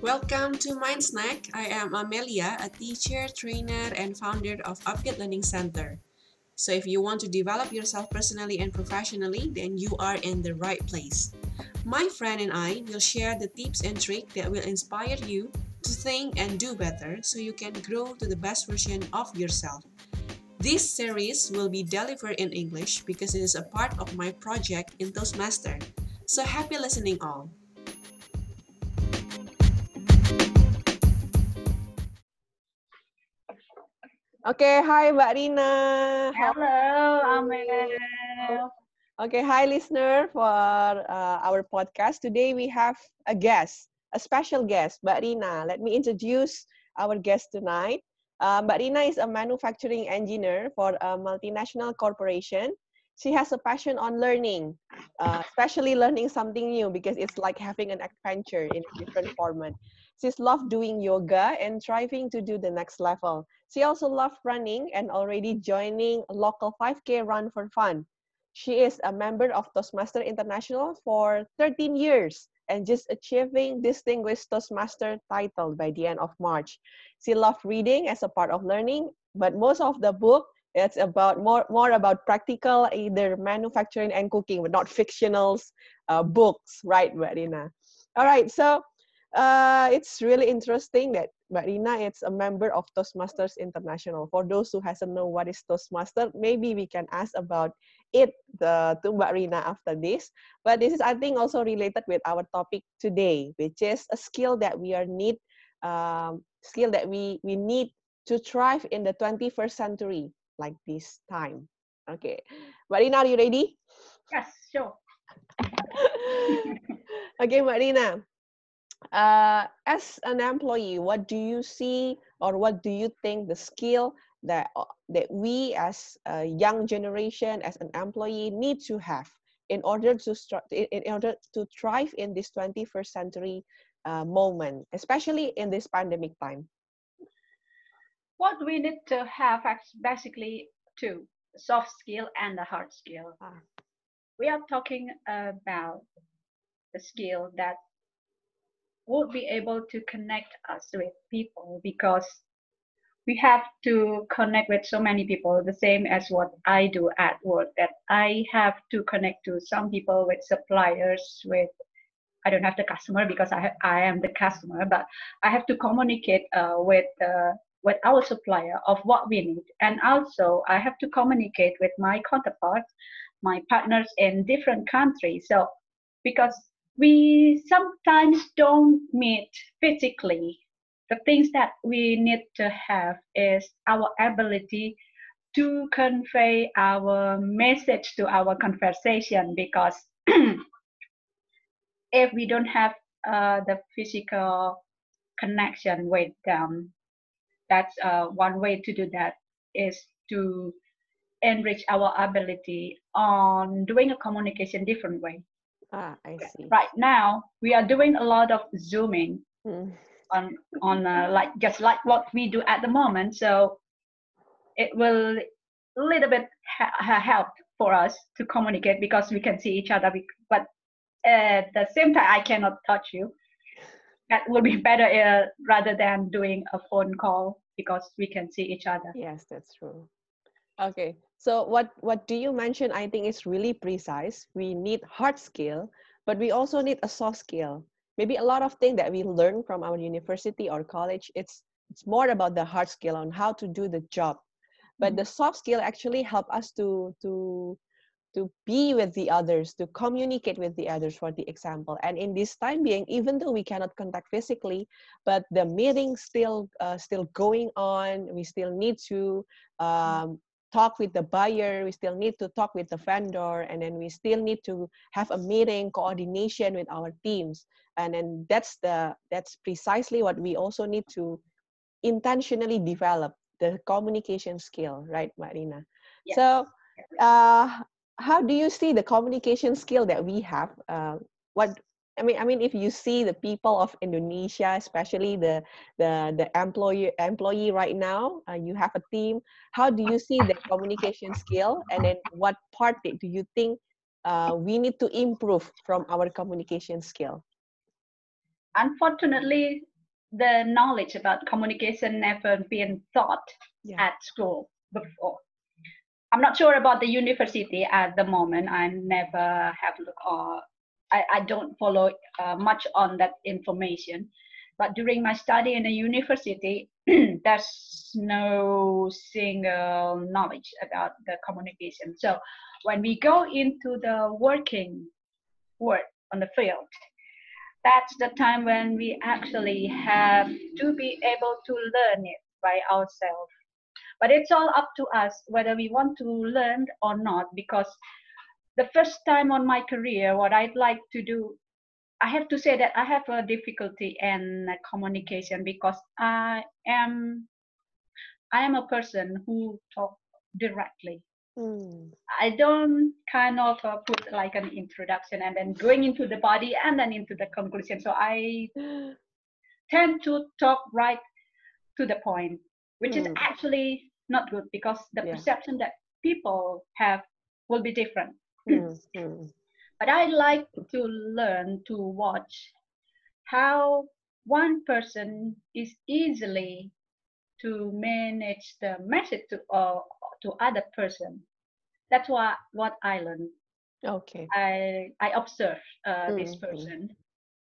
Welcome to Mind Snack. I am Amelia, a teacher, trainer, and founder of Upgate Learning Center. So, if you want to develop yourself personally and professionally, then you are in the right place. My friend and I will share the tips and tricks that will inspire you to think and do better so you can grow to the best version of yourself. This series will be delivered in English because it is a part of my project in Toastmaster. So happy listening all. Okay, hi Mbak Rina. Hello, Amel. Okay, hi listener for uh, our podcast. Today we have a guest, a special guest, Mbak Rina. Let me introduce our guest tonight. Uh, Mbak Rina is a manufacturing engineer for a multinational corporation. She has a passion on learning, uh, especially learning something new because it's like having an adventure in a different format. She's loved doing yoga and striving to do the next level. She also loved running and already joining local 5K run for fun. She is a member of Toastmaster International for 13 years and just achieving distinguished Toastmaster title by the end of March. She loved reading as a part of learning, but most of the book it's about more more about practical either manufacturing and cooking, but not fictional uh, books, right, Marina? All right, so uh, it's really interesting that marina Rina is a member of Toastmasters International. For those who hasn't know what is Toastmaster, maybe we can ask about it the, to marina after this. But this is, I think, also related with our topic today, which is a skill that we are need, um, skill that we, we need to thrive in the 21st century, like this time. Okay, Marina, are you ready? Yes, sure. okay, Marina. Uh, as an employee, what do you see or what do you think the skill that uh, that we as a young generation, as an employee, need to have in order to in order to thrive in this 21st century uh, moment, especially in this pandemic time? What we need to have is basically two: soft skill and the hard skill. Ah. We are talking about the skill that would be able to connect us with people because we have to connect with so many people the same as what i do at work that i have to connect to some people with suppliers with i don't have the customer because i, I am the customer but i have to communicate uh, with uh, with our supplier of what we need and also i have to communicate with my counterparts my partners in different countries so because we sometimes don't meet physically. The things that we need to have is our ability to convey our message to our conversation because if we don't have uh, the physical connection with them, that's uh, one way to do that is to enrich our ability on doing a communication different way. Ah, I see. Right now, we are doing a lot of zooming mm. on on uh, like just like what we do at the moment. So it will a little bit ha- help for us to communicate because we can see each other. But at the same time, I cannot touch you. That would be better uh, rather than doing a phone call because we can see each other. Yes, that's true. Okay, so what what do you mention? I think is really precise. We need hard skill, but we also need a soft skill. Maybe a lot of things that we learn from our university or college, it's it's more about the hard skill on how to do the job. But mm-hmm. the soft skill actually help us to to to be with the others, to communicate with the others, for the example. And in this time being, even though we cannot contact physically, but the meeting still uh, still going on, we still need to um, talk with the buyer we still need to talk with the vendor and then we still need to have a meeting coordination with our teams and then that's the that's precisely what we also need to intentionally develop the communication skill right marina yes. so uh, how do you see the communication skill that we have uh, what I mean, I mean, if you see the people of Indonesia, especially the the the employee employee right now, uh, you have a team. How do you see the communication skill, and then what part do you think uh, we need to improve from our communication skill? unfortunately, the knowledge about communication never been taught yeah. at school before. I'm not sure about the university at the moment. I never have uh, I, I don't follow uh, much on that information. But during my study in the university, there's no single knowledge about the communication. So when we go into the working work on the field, that's the time when we actually have to be able to learn it by ourselves. But it's all up to us whether we want to learn or not, because the first time on my career, what I'd like to do, I have to say that I have a difficulty in communication because I am I am a person who talk directly. Mm. I don't kind of uh, put like an introduction and then going into the body and then into the conclusion. So I tend to talk right to the point, which mm. is actually not good because the yeah. perception that people have will be different. Mm-hmm. But I like to learn to watch how one person is easily to manage the message to uh, to other person. That's what what I learned. Okay. I I observe uh, mm-hmm. this person.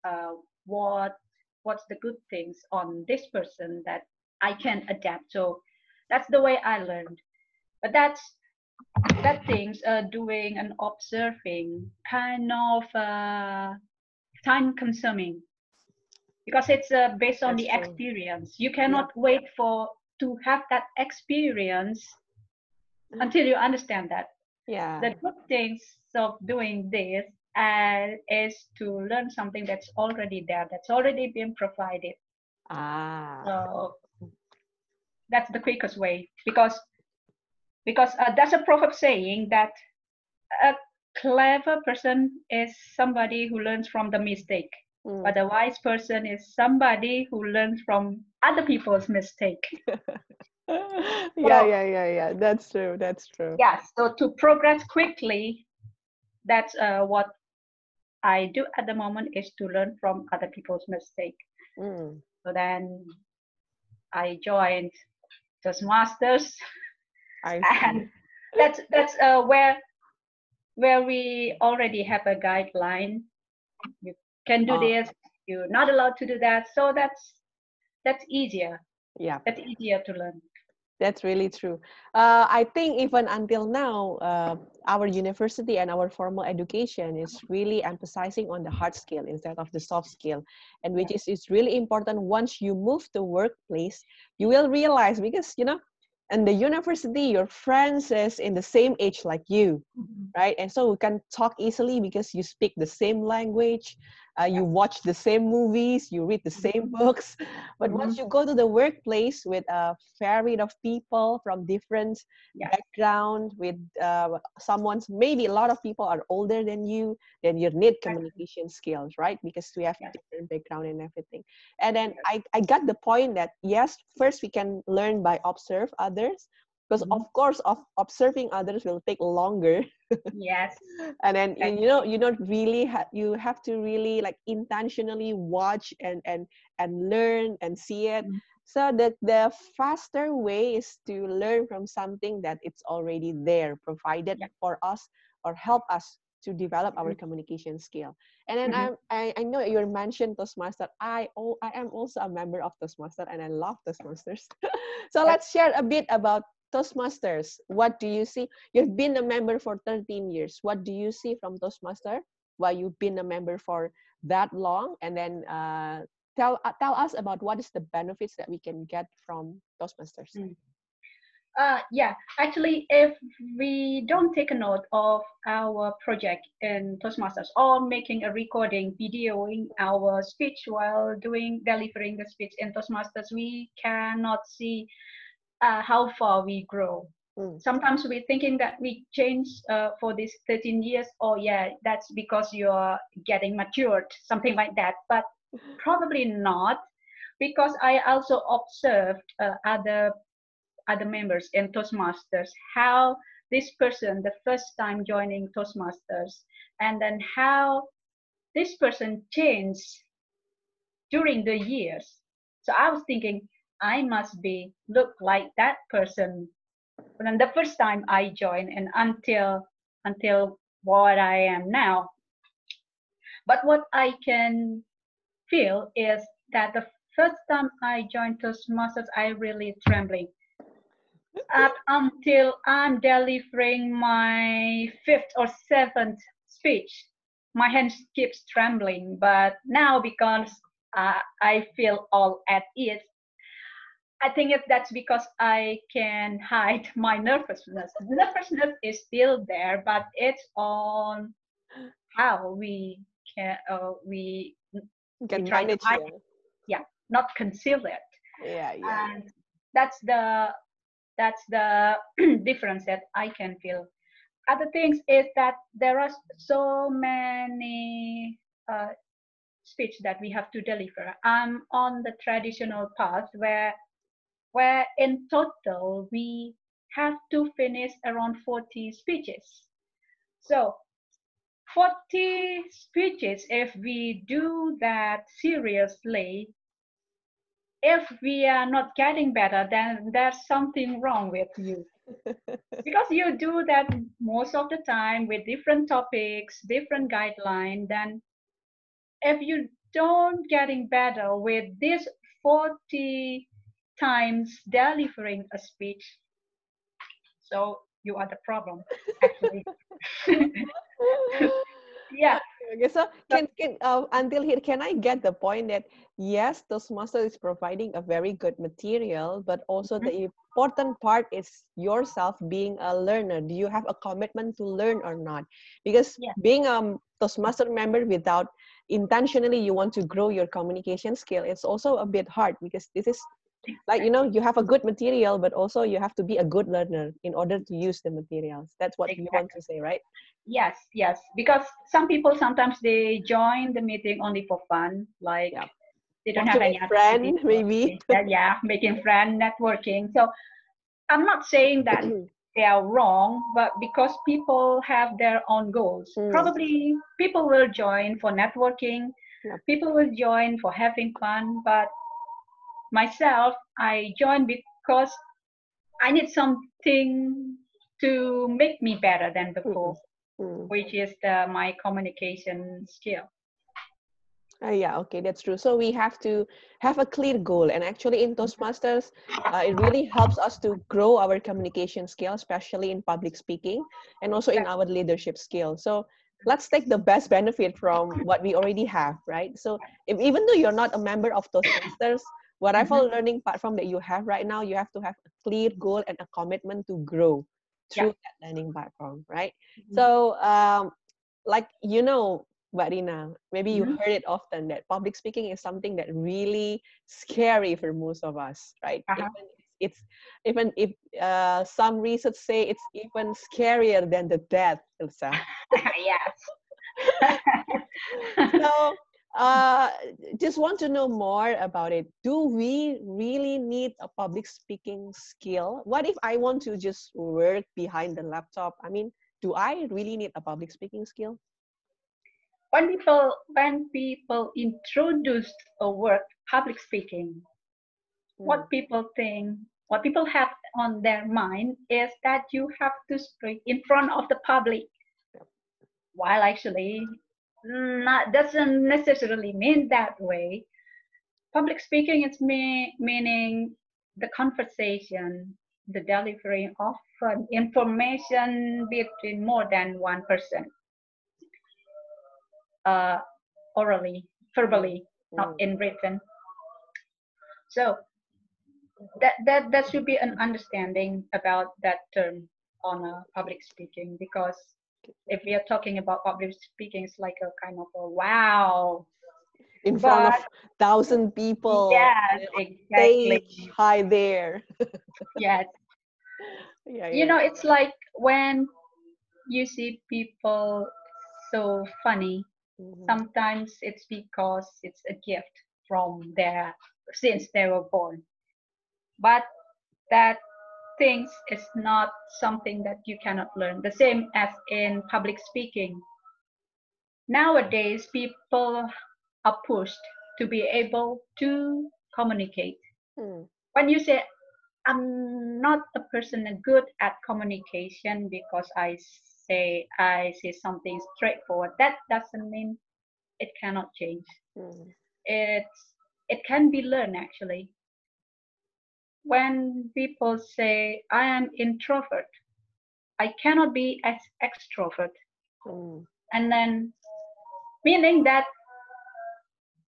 Uh, what what's the good things on this person that I can adapt. So that's the way I learned. But that's that things uh, doing and observing kind of uh, time consuming because it's uh, based on That's the true. experience you cannot yeah. wait for to have that experience mm. until you understand that yeah the good things of doing this uh, is to learn something that's already there that's already been provided ah so that's the quickest way. Because because uh, that's a proverb saying that a clever person is somebody who learns from the mistake. Mm. but a wise person is somebody who learns from other people's mistake. Yeah yeah yeah yeah. That's true that's true. Yeah so to progress quickly that's uh, what i do at the moment is to learn from other people's mistake. Mm. so then i joined Toastmasters and that's that's uh, where where we already have a guideline. You can do oh. this you're not allowed to do that. So that's that's easier. Yeah. That's easier to learn that's really true. Uh, i think even until now uh, our university and our formal education is really emphasizing on the hard skill instead of the soft skill and which is is really important. Once you move to workplace you will realize because you know in the university your friends is in the same age like you mm-hmm. right? And so we can talk easily because you speak the same language uh, you watch the same movies you read the same mm-hmm. books but mm-hmm. once you go to the workplace with a varied of people from different yeah. background with uh, someone's maybe a lot of people are older than you then you need communication skills right because we have yeah. different background and everything and then I, I got the point that yes first we can learn by observe others because mm-hmm. of course of observing others will take longer yes and then and you know you don't really have you have to really like intentionally watch and and and learn and see it mm-hmm. so that the faster way is to learn from something that it's already there provided for us or help us to develop our mm-hmm. communication skill. And then mm-hmm. I, I know you mentioned Toastmaster. I oh, I am also a member of Toastmaster and I love Toastmasters. so let's share a bit about Toastmasters, what do you see? You've been a member for 13 years. What do you see from Toastmaster while you've been a member for that long? And then uh, tell, uh, tell us about what is the benefits that we can get from Toastmasters. Mm. Uh, yeah, actually, if we don't take a note of our project in Toastmasters or making a recording, videoing our speech while doing delivering the speech in Toastmasters, we cannot see uh, how far we grow. Mm. Sometimes we're thinking that we change uh, for these 13 years. Oh, yeah, that's because you're getting matured, something like that. But probably not, because I also observed uh, other other members in Toastmasters how this person the first time joining Toastmasters and then how this person changed during the years. So I was thinking I must be look like that person. And the first time I joined and until until what I am now. But what I can feel is that the first time I joined Toastmasters, I really trembling. Up until I'm delivering my fifth or seventh speech, my hands keeps trembling. But now because uh, I feel all at ease, I think if that's because I can hide my nervousness. Nervousness is still there, but it's on how we can uh, we Can try to hide it. yeah not conceal it Yeah, yeah. and that's the that's the difference that i can feel other things is that there are so many uh, speech that we have to deliver i'm on the traditional path where where in total we have to finish around 40 speeches. So 40 speeches if we do that seriously if we are not getting better then there's something wrong with you. Because you do that most of the time with different topics different guidelines then if you don't getting better with this 40 times delivering a speech so you are the problem actually yeah Okay, so can, can uh, until here, can I get the point that yes, Toastmaster is providing a very good material, but also the important part is yourself being a learner. Do you have a commitment to learn or not? Because Yeah. being a Toastmaster member without intentionally you want to grow your communication skill, it's also a bit hard because this is like you know you have a good material, but also you have to be a good learner in order to use the materials. That's what you want to say, right? Yes, yes. Because some people sometimes they join the meeting only for fun, like Yeah. they don't have any friend, maybe. Yeah, yeah, making friend, networking. So I'm not saying that they are wrong, but because people have their own goals, Mm. probably people will join for networking. Yeah. People will join for having fun, but myself, I joined because I need something to make me better than before Mm. which is the, my communication skill. Uh, yeah, okay, that's true. So we have to have a clear goal. And actually, in Toastmasters, uh, it really helps us to grow our communication skill, especially in public speaking and also in our leadership skill. So let's take the best benefit from what we already have, right? So if, even though you're not a member of Toastmasters, whatever learning platform that you have right now, you have to have a clear goal and a commitment to grow through that learning platform, right? Mhm. So, um, like you know, Mbak Rina, maybe you Mhm. heard it often that public speaking is something that really scary for most of us, right? Uh-huh. Even it's even if uh, some research say it's even scarier than the death, Ilsa. yes. so, uh, just want to know more about it. Do we really need a public speaking skill? What if I want to just work behind the laptop? I mean, do I really need a public speaking skill? when people when people introduce a word public speaking, Mm. what people think, what people have on their mind is that you have to speak in front of the public. While actually, not doesn't necessarily mean that way. Public speaking is me, meaning the conversation, the delivery of uh, information between more than one person, uh, orally, verbally, not Mm. in written. So that that that should be an understanding about that term on uh, public speaking because if we are talking about public speaking, it's like a kind of a wow. in front of thousand people yes, exactly. stage high there Yes. yeah, You know, it's like when you see people so funny. Mhm. Sometimes it's because it's a gift from their since they were born. But that things is not something that you cannot learn. The same as in public speaking. Nowadays, people are pushed to be able to communicate. Mm. When you say I'm not a person good at communication because I say I say something straightforward, that doesn't mean it cannot change. Mm. It's it can be learned actually. When people say I am introvert, I cannot be as extrovert. Mm. And then meaning that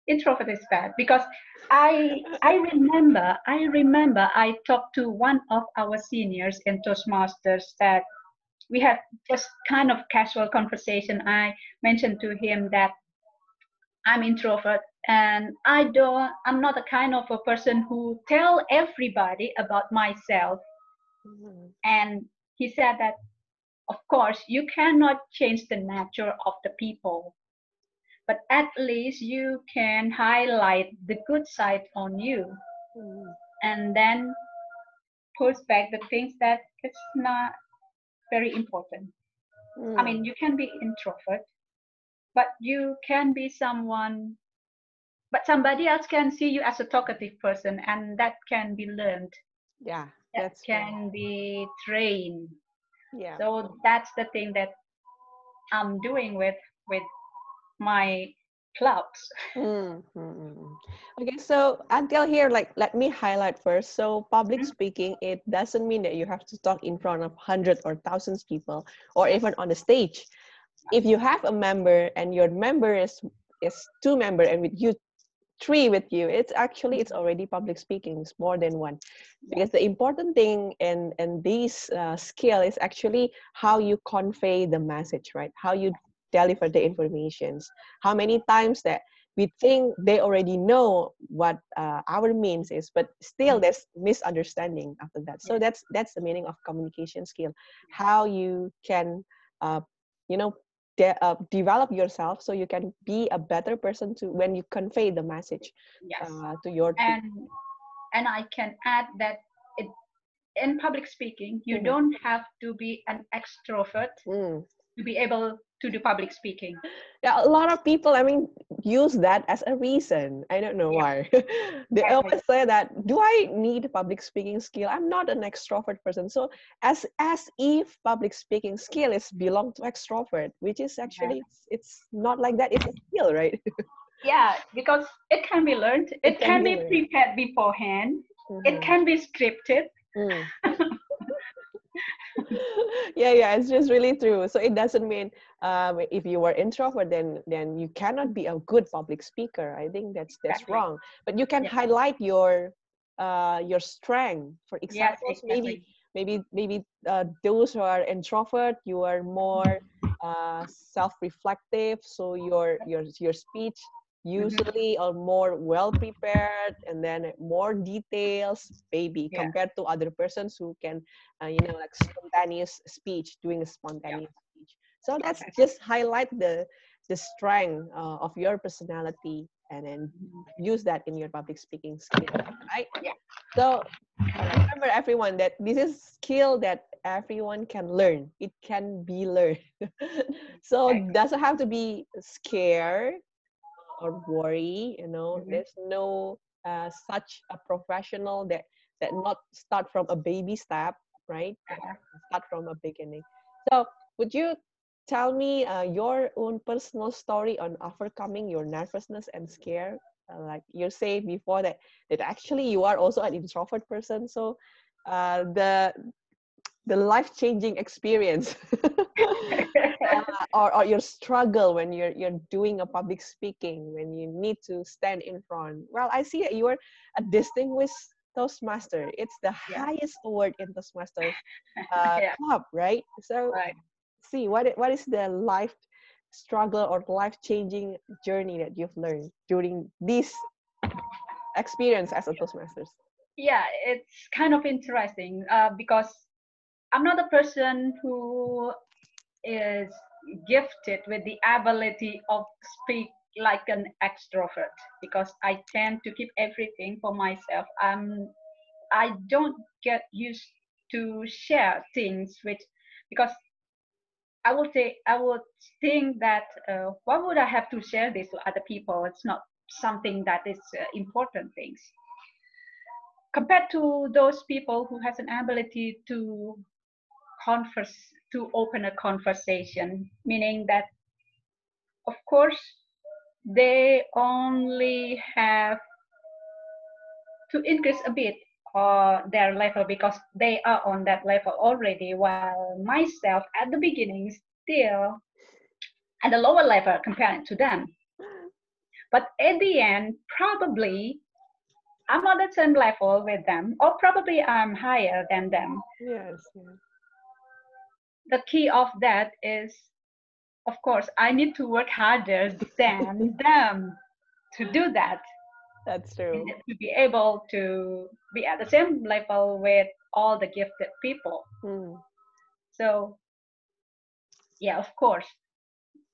introvert is bad because I I remember I remember I talked to one of our seniors in Toastmasters that we had just kind of casual conversation. I mentioned to him that I'm introvert and I don't I'm not the kind of a person who tell everybody about myself. Mm. And he said that of course you cannot change the nature of the people but at least you can highlight the good side on you Mm. and then push back the things that it's not very important i Mm. mean you can be introvert but you can be someone but somebody else can see you as a talkative person and that can be learned yeah, that can be trained yeah. so that's the thing that i'm doing with with my clubs Mm, mm, mm, mm. Okay, so until here, like let me highlight first. So public Mhm. speaking, it doesn't mean that you have to talk in front of hundreds or thousands people, or even on the stage. If you have a member and your member is is two member and with you three with you, it's actually it's already public speaking. It's more than one, because the important thing in in this uh, skill is actually how you convey the message, right? How you deliver the informations. How many times that we think they already know what uh, our means is but still there's misunderstanding after that. So that's that's the meaning of communication skill. How you can uh, you know de- uh, develop yourself so you can be a better person to when you convey the message yes uh, to your people. and and i can add that it, in public speaking you Mhm. don't have to be an extrovert Mm. to be able to do public speaking. Yeah a lot of people i mean use that as a reason. I don't know Yeah. why. They always say that do i need public speaking skill? I'm not an extrovert person. So as as if public speaking skill is belong to extrovert which is actually it's, it's not like that it's a skill right? Yeah because it can be learned it, can can, be be, prepared beforehand it Mhm. can be scripted. Mm. yeah yeah it's just really true. So it doesn't mean um, if you were introvert then then you cannot be a good public speaker. I think that's that's Exactly. wrong. But you can Yeah. highlight your uh, your strength. For example maybe exactly. maybe maybe uh, those who are introvert you are more uh, self-reflective. So your your your speech usually are more well prepared and then more details maybe Yeah. compared to other persons who can uh, you know like spontaneous speech doing a spontaneous so that's Okay. just highlight the the strength uh, of your personality and then use that in your public speaking skill right? Yeah. so remember everyone that this is skill that everyone can learn. It can be learned. So doesn't have to be scared or worry you know? Mhm. there's no uh, such a professional that that not start from a baby step right? Start from a beginning. So would you tell me uh, your own personal story on overcoming your nervousness and scare. Uh, like you said before that that actually you are also an introvert person. So uh, the the life changing experience uh, or, or your struggle when you're you're doing a public speaking when you need to stand in front. Well i see that you are a distinguished toastmaster. It's the Yeah. highest award in toastmasters uh, Yeah. club right? So right see what what is the life struggle or life changing journey that you've learned during this experience as a toastmasters? Yeah it's kind of interesting uh, because i'm not a person who is gifted with the ability of speak like an extrovert because i tend to keep everything for myself. I'm i don't get used to share things with because i would say i would think that uh, why would i have to share this to other people? It's not something that is uh, important things. Compared to those people who has an ability to converse to open a conversation meaning that of course they only have to increase a bit uh, their level because they are on that level already while myself at the beginning still at a lower level compared to them. But at the end probably i'm on the same level with them or probably i'm higher than them. Yes, the key of that is of course i need to work harder than them to do that That's true. to be able to be at the same level with all the gifted people Mm. so yeah of course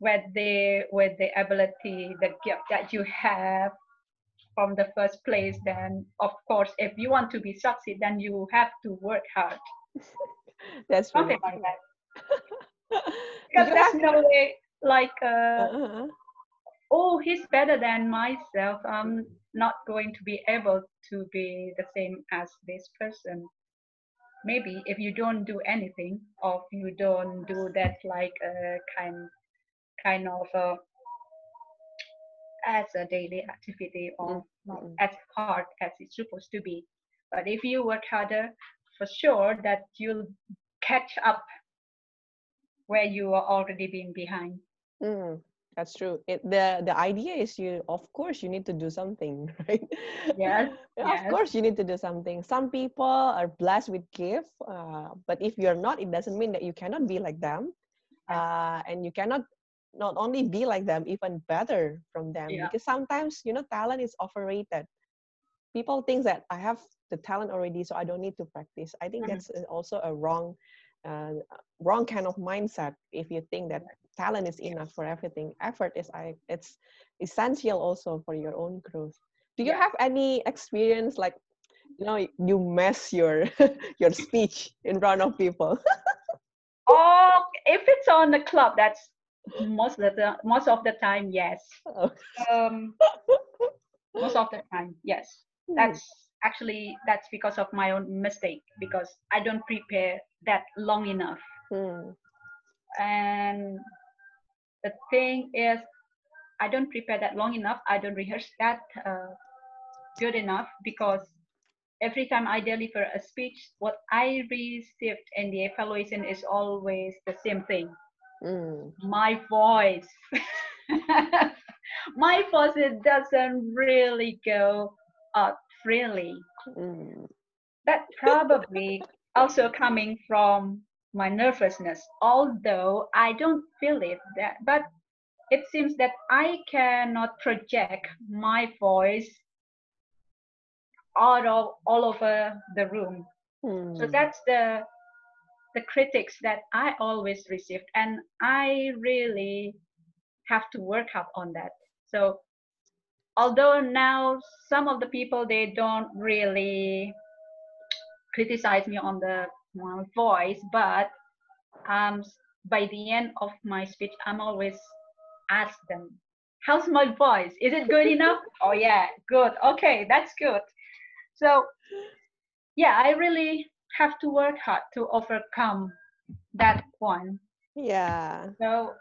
with the with the ability the gift that you have from the first place then of course if you want to be succeed then you have to work hard That's really something like that because there's no way like uh, Uh-huh. oh he's better than myself i'm not going to be able to be the same as this person. Maybe if you don't do anything or if you don't do that like a kind kind of a, as a daily activity or not mm. as hard as it's supposed to be. But if you work harder for sure that you'll catch up where you are already being behind. Mm, that's true. It the the idea is you of course you need to do something, right? Yes, Yeah, Of course you need to do something. Some people are blessed with gift, uh, but if you're not, it doesn't mean that you cannot be like them, uh, and you cannot not only be like them, even better from them. Yeah. Because sometimes you know talent is overrated. People think that I have the talent already, so I don't need to practice. I think Mhm. that's uh, also a wrong, uh, wrong kind of mindset. If you think that talent is enough for everything, effort is I it's essential also for your own growth. Do you have any experience like, you know, you mess your your speech in front of people? Oh, if it's on the club, that's most of the most of the time, yes. Oh. Um, most of the time, yes. Hmm. That's actually that's because of my own mistake because I don't prepare that long enough. Hmm. And the thing is, I don't prepare that long enough. I don't rehearse that uh, good enough because every time I deliver a speech, what I received in the evaluation is always the same thing. Hmm. my voice my voice it doesn't really go up freely Hmm. that probably also coming from my nervousness although i don't feel it that but it seems that i cannot project my voice all, of, all over the room Hmm. so that's the the critics that i always received and i really have to work up on that so although now some of the people they don't really criticize me on the voice but um by the end of my speech i'm always ask them how's my voice? Is it good enough? Oh yeah good. Okay that's good. So yeah i really have to work hard to overcome that one. Yeah. so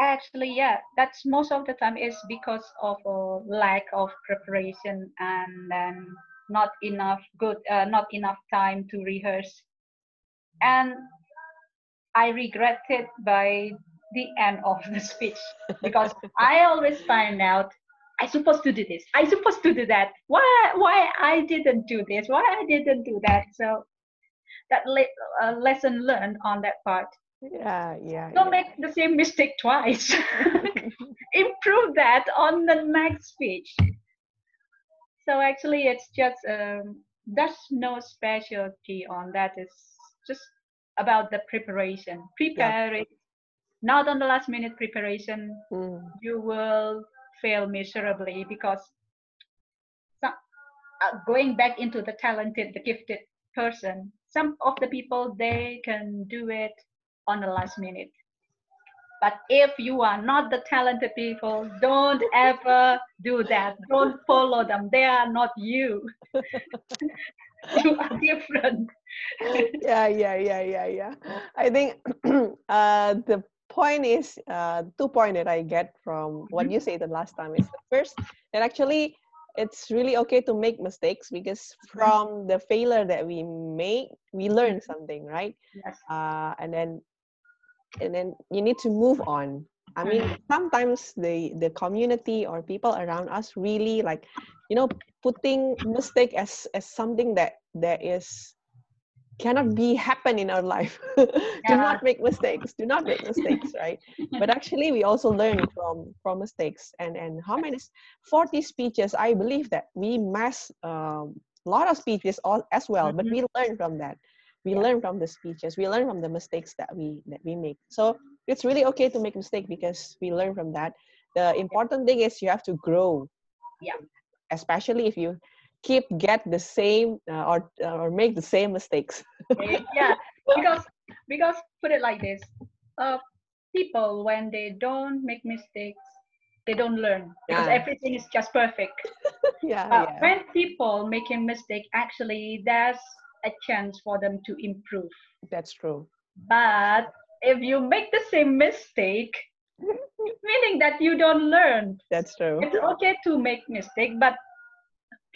actually yeah that's most of the time is because of a lack of preparation and then not enough good uh, not enough time to rehearse. And i regret it by the end of the speech because i always find out i supposed to do this. I supposed to do that. Why why i didn't do this? Why i didn't do that? So that le- uh, lesson learned on that part Yeah. Yeah. don't yeah. make the same mistake twice improve that on the next speech so actually it's just um, there's no specialty on that it's just about the preparation prepare it not on the last minute preparation Hmm. you will fail miserably because some, uh, going back into the talented the gifted person some of the people they can do it on the last minute But if you are not the talented people, don't ever do that. Don't follow them. They are not you. you are different. yeah, yeah, yeah, yeah, yeah. I think uh, the point is uh, two point that I get from what Mhm. you say the last time is the first that actually it's really okay to make mistakes because from the failure that we make we learn something right Yes. uh, and then and then you need to move on. I mean sometimes the the community or people around us really like you know putting mistake as as something that that is cannot be happen in our life. Do not make mistakes. Do not make mistakes right? But actually we also learn from from mistakes. And and how many s- 40 speeches i believe that we mass um, a lot of speeches all, as well but we learn from that we Yeah. learn from the speeches we learn from the mistakes that we that we make so it's really okay to make mistake because we learn from that the important thing is you have to grow Yeah. especially if you keep get the same uh, or or make the same mistakes yeah, because because put it like this, uh, people when they don't make mistakes, they don't learn because Yeah. everything is just perfect. yeah Uh, yeah When people making mistake, actually, there's a chance for them to improve. that's true But if you make the same mistake, meaning that you don't learn, that's true it's okay to make mistake, but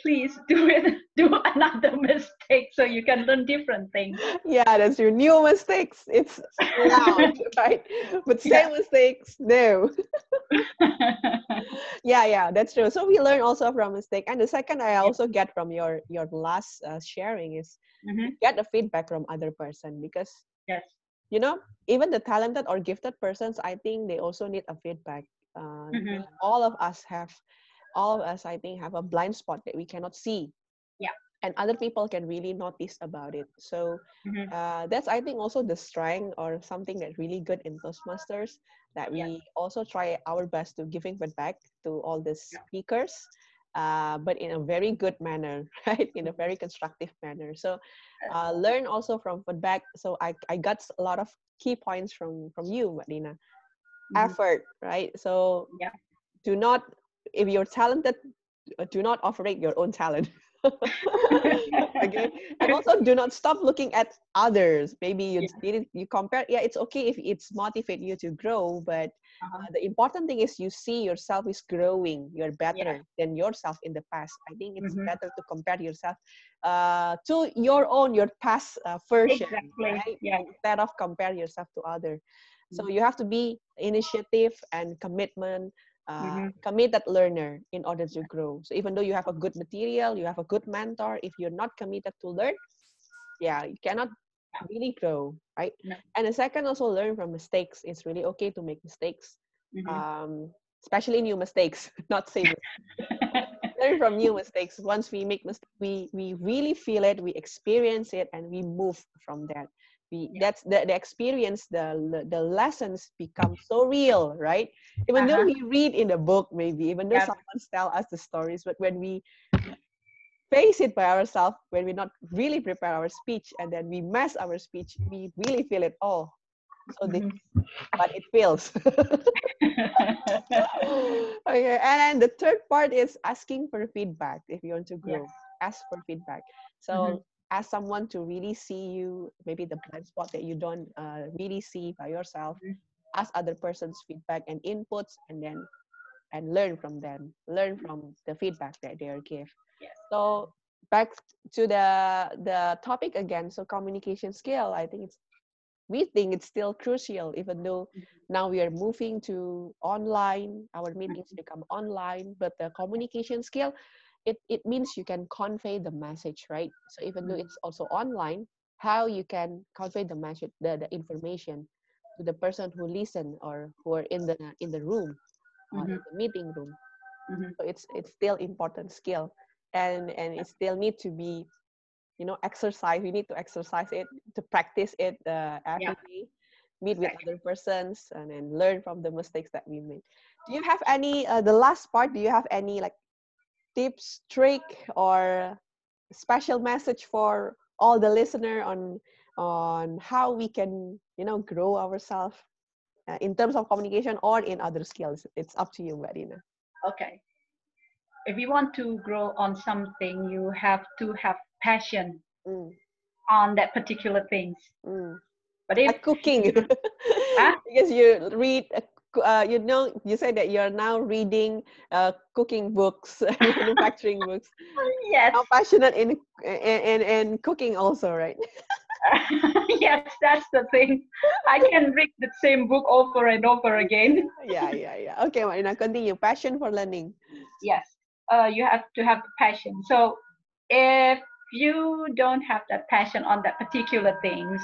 please do it, do another mistake so you can learn different things. yeah that's your new mistakes it's allowed right but same Yeah. mistakes no yeah yeah that's true so we learn also from mistake and the second i also get from your your last uh, sharing is Mhm. get the feedback from other person because Yes. you know even the talented or gifted persons i think they also need a feedback uh, Mhm. all of us have all of us i think have a blind spot that we cannot see Yeah. and other people can really notice about it so Mhm. uh, that's i think also the strength or something that really good in toastmasters that we Yeah. also try our best to giving feedback to all the speakers uh, but in a very good manner right in a very constructive manner so uh, learn also from feedback so I, I got a lot of key points from from you marina Mhm. effort right so Yeah. do not if you're talented uh, do not overrate your own talent okay and also do not stop looking at others maybe you Yeah. did you compare yeah it's okay if it's motivate you to grow but Uh-huh. uh, the important thing is you see yourself is growing you're better than yourself in the past i think it's Mhm. better to compare yourself uh, to your own your past uh, version Exactly. right Yeah. instead of compare yourself to other so Mhm. you have to be initiative and commitment uh, Mhm. committed learner in order to grow so even though you have a good material you have a good mentor if you're not committed to learn yeah you cannot really grow right No. and the second also learn from mistakes it's really okay to make mistakes Mhm. um, especially new mistakes not same learn from new mistakes once we make mistakes we we really feel it we experience it and we move from that we Yeah. that's the, the experience the the lessons become so real right even though Uh-huh. we read in the book maybe even though Yeah. someone's tell us the stories but when we face it by ourselves when we not really prepare our speech and then we mess our speech we really feel it all so this but it feels okay and then the third part is asking for feedback if you want to grow ask for feedback so Mhm. Ask someone to really see you maybe the blind spot that you don't uh, really see by yourself Mhm. ask other person's feedback and inputs and then and learn from them learn from the feedback that they are give Yes. so back to the the topic again so communication skill i think it's we think it's still crucial even though now we are moving to online our meetings become online but the communication skill it, it means you can convey the message right so even though Mhm. it's also online how you can convey the message the, the information to the person who listen or who are in the in the room or in the meeting room Mhm. so it's it's still important skill and and it still need to be you know exercise we need to exercise it to practice it uh, every Yeah. day meet with other persons and then learn from the mistakes that we made do you have any uh, the last part do you have any like tips trick or special message for all the listener on on how we can you know grow ourselves uh, in terms of communication or in other skills. It's up to you, Marina. Okay. If you want to grow on something, you have to have passion Mm, on that particular things. mm. But if Like cooking, Huh? because you read, uh, you know, you said that you're now reading uh, cooking books, manufacturing books. yes, How passionate in in, in in cooking also, right? yes, that's the thing. I can read the same book over and over again. yeah, yeah, yeah. Okay, Marina, continue. Passion for learning. Yes, uh, you have to have passion. So if you don't have that passion on that particular things,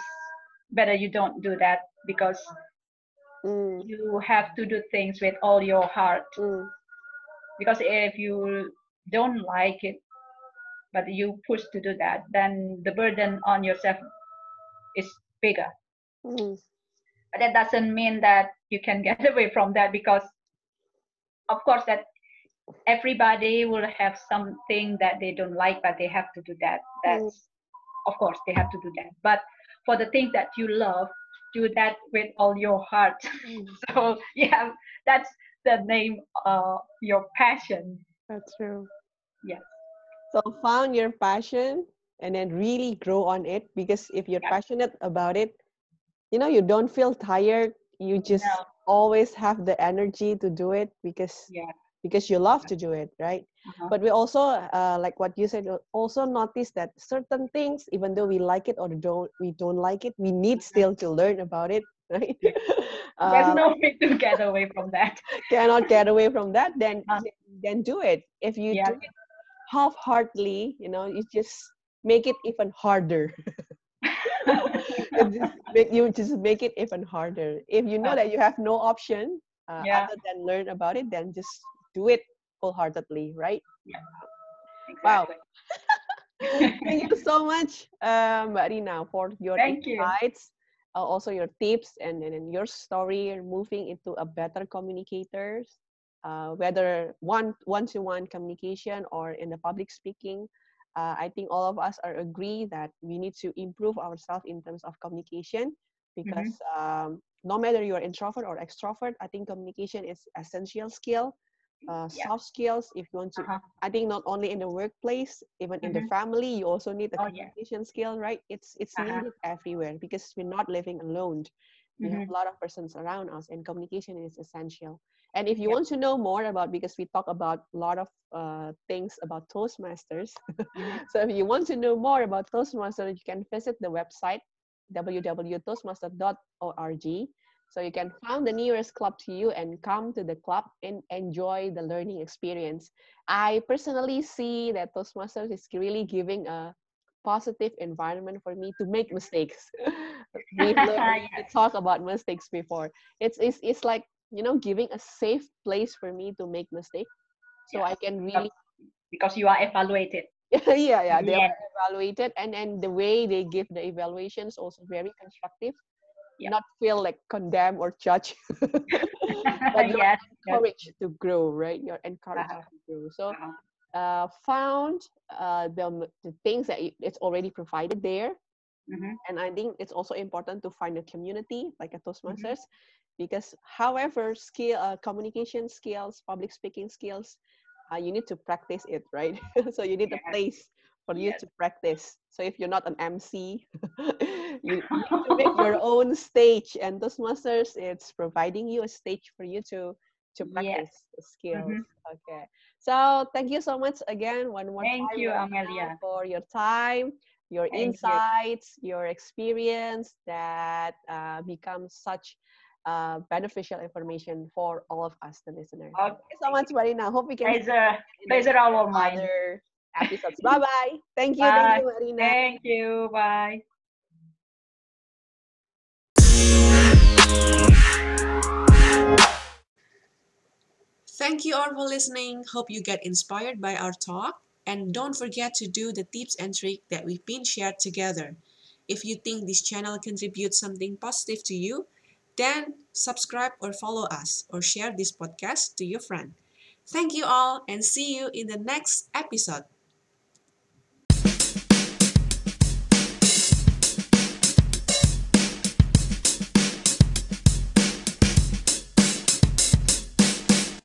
better you don't do that because Mm, you have to do things with all your heart. mm, Because if you don't like it, but you push to do that, then the burden on yourself is bigger. mm, but that doesn't mean that you can get away from that because of course that everybody will have something that they don't like but they have to do that. That's of course they have to do that. But for the things that you love do that with all your heart mm. so yeah that's the name of your passion That's true. Yes. So found your passion and then really grow on it because if you're Yeah. passionate about it, you know, you don't feel tired. You just No. always have the energy to do it because yeah because you love to do it, right? uh-huh. But we also, uh, like what you said, also notice that certain things, even though we like it or don't, we don't like it, we need still to learn about it, right? there's Um, no way to get away from that cannot get away from that, then Uh. then do it. If you Yeah. do it half-heartedly, you know, you just make it even harder. You just make, you just make it even harder. If you know Uh. that you have no option uh, Yeah. other than learn about it, then just do it wholeheartedly, right? Wow. exactly. Thank you so much, uh, Marina, for your Thank you. insights, uh, also your tips and, and, and your story and moving into a better communicators, uh, whether one one-to-one communication or in the public speaking. Uh, I think all of us are agree that we need to improve ourselves in terms of communication because um, no matter you're introvert or extrovert, I think communication is essential skill. Uh, Yeah. soft skills if you want to Uh-huh. I think not only in the workplace, even in the Mhm. family, you also need a Oh, yeah. communication skill, right? It's it's Uh-huh. needed everywhere because we're not living alone. We have Mhm. a lot of persons around us, and communication is essential. And if you Yep. want to know more about, because we talk about a lot of uh, things about Toastmasters, Mhm. so if you want to know more about Toastmasters, you can visit the website www.toastmaster.org. So you can find the nearest club to you and come to the club and enjoy the learning experience. I personally see that Toastmasters is really giving a positive environment for me to make mistakes. We've learned to talk about mistakes before. It's, it's, it's like, you know, giving a safe place for me to make mistakes. So I can really because you are evaluated yeah yeah they are evaluated and and the way they give the evaluations also very constructive Yeah. not feel like condemn or judge but you're yes yes. encouraged to grow right you're encouraged Uh-huh. to grow so Uh-huh. uh, found uh, the, the things that it's already provided there Mhm. and i think it's also important to find a community like a Mm-hmm. toastmasters because however skill uh, communication skills public speaking skills uh, you need to practice it right so you need a place for you Yes. to practice so if you're not an mc you, you need to make your own stage and those toastmasters it's providing you a stage for you to to Yes. practice the skills Mhm. okay so thank you so much again one more Thank time you, Amelia. for your time your Thank you. insights your experience that uh, becomes such uh, beneficial information for all of us the listeners Okay. thank you so much marina hope we can Pleasure, you pleasure all of mine. Other episodes bye bye thank you thank you marina Thank you. Bye. Thank you all for listening. Hope you get inspired by our talk. And don't forget to do the tips and tricks that we've been shared together. If you think this channel contributes something positive to you, then subscribe or follow us or share this podcast to your friend. Thank you all and see you in the next episode.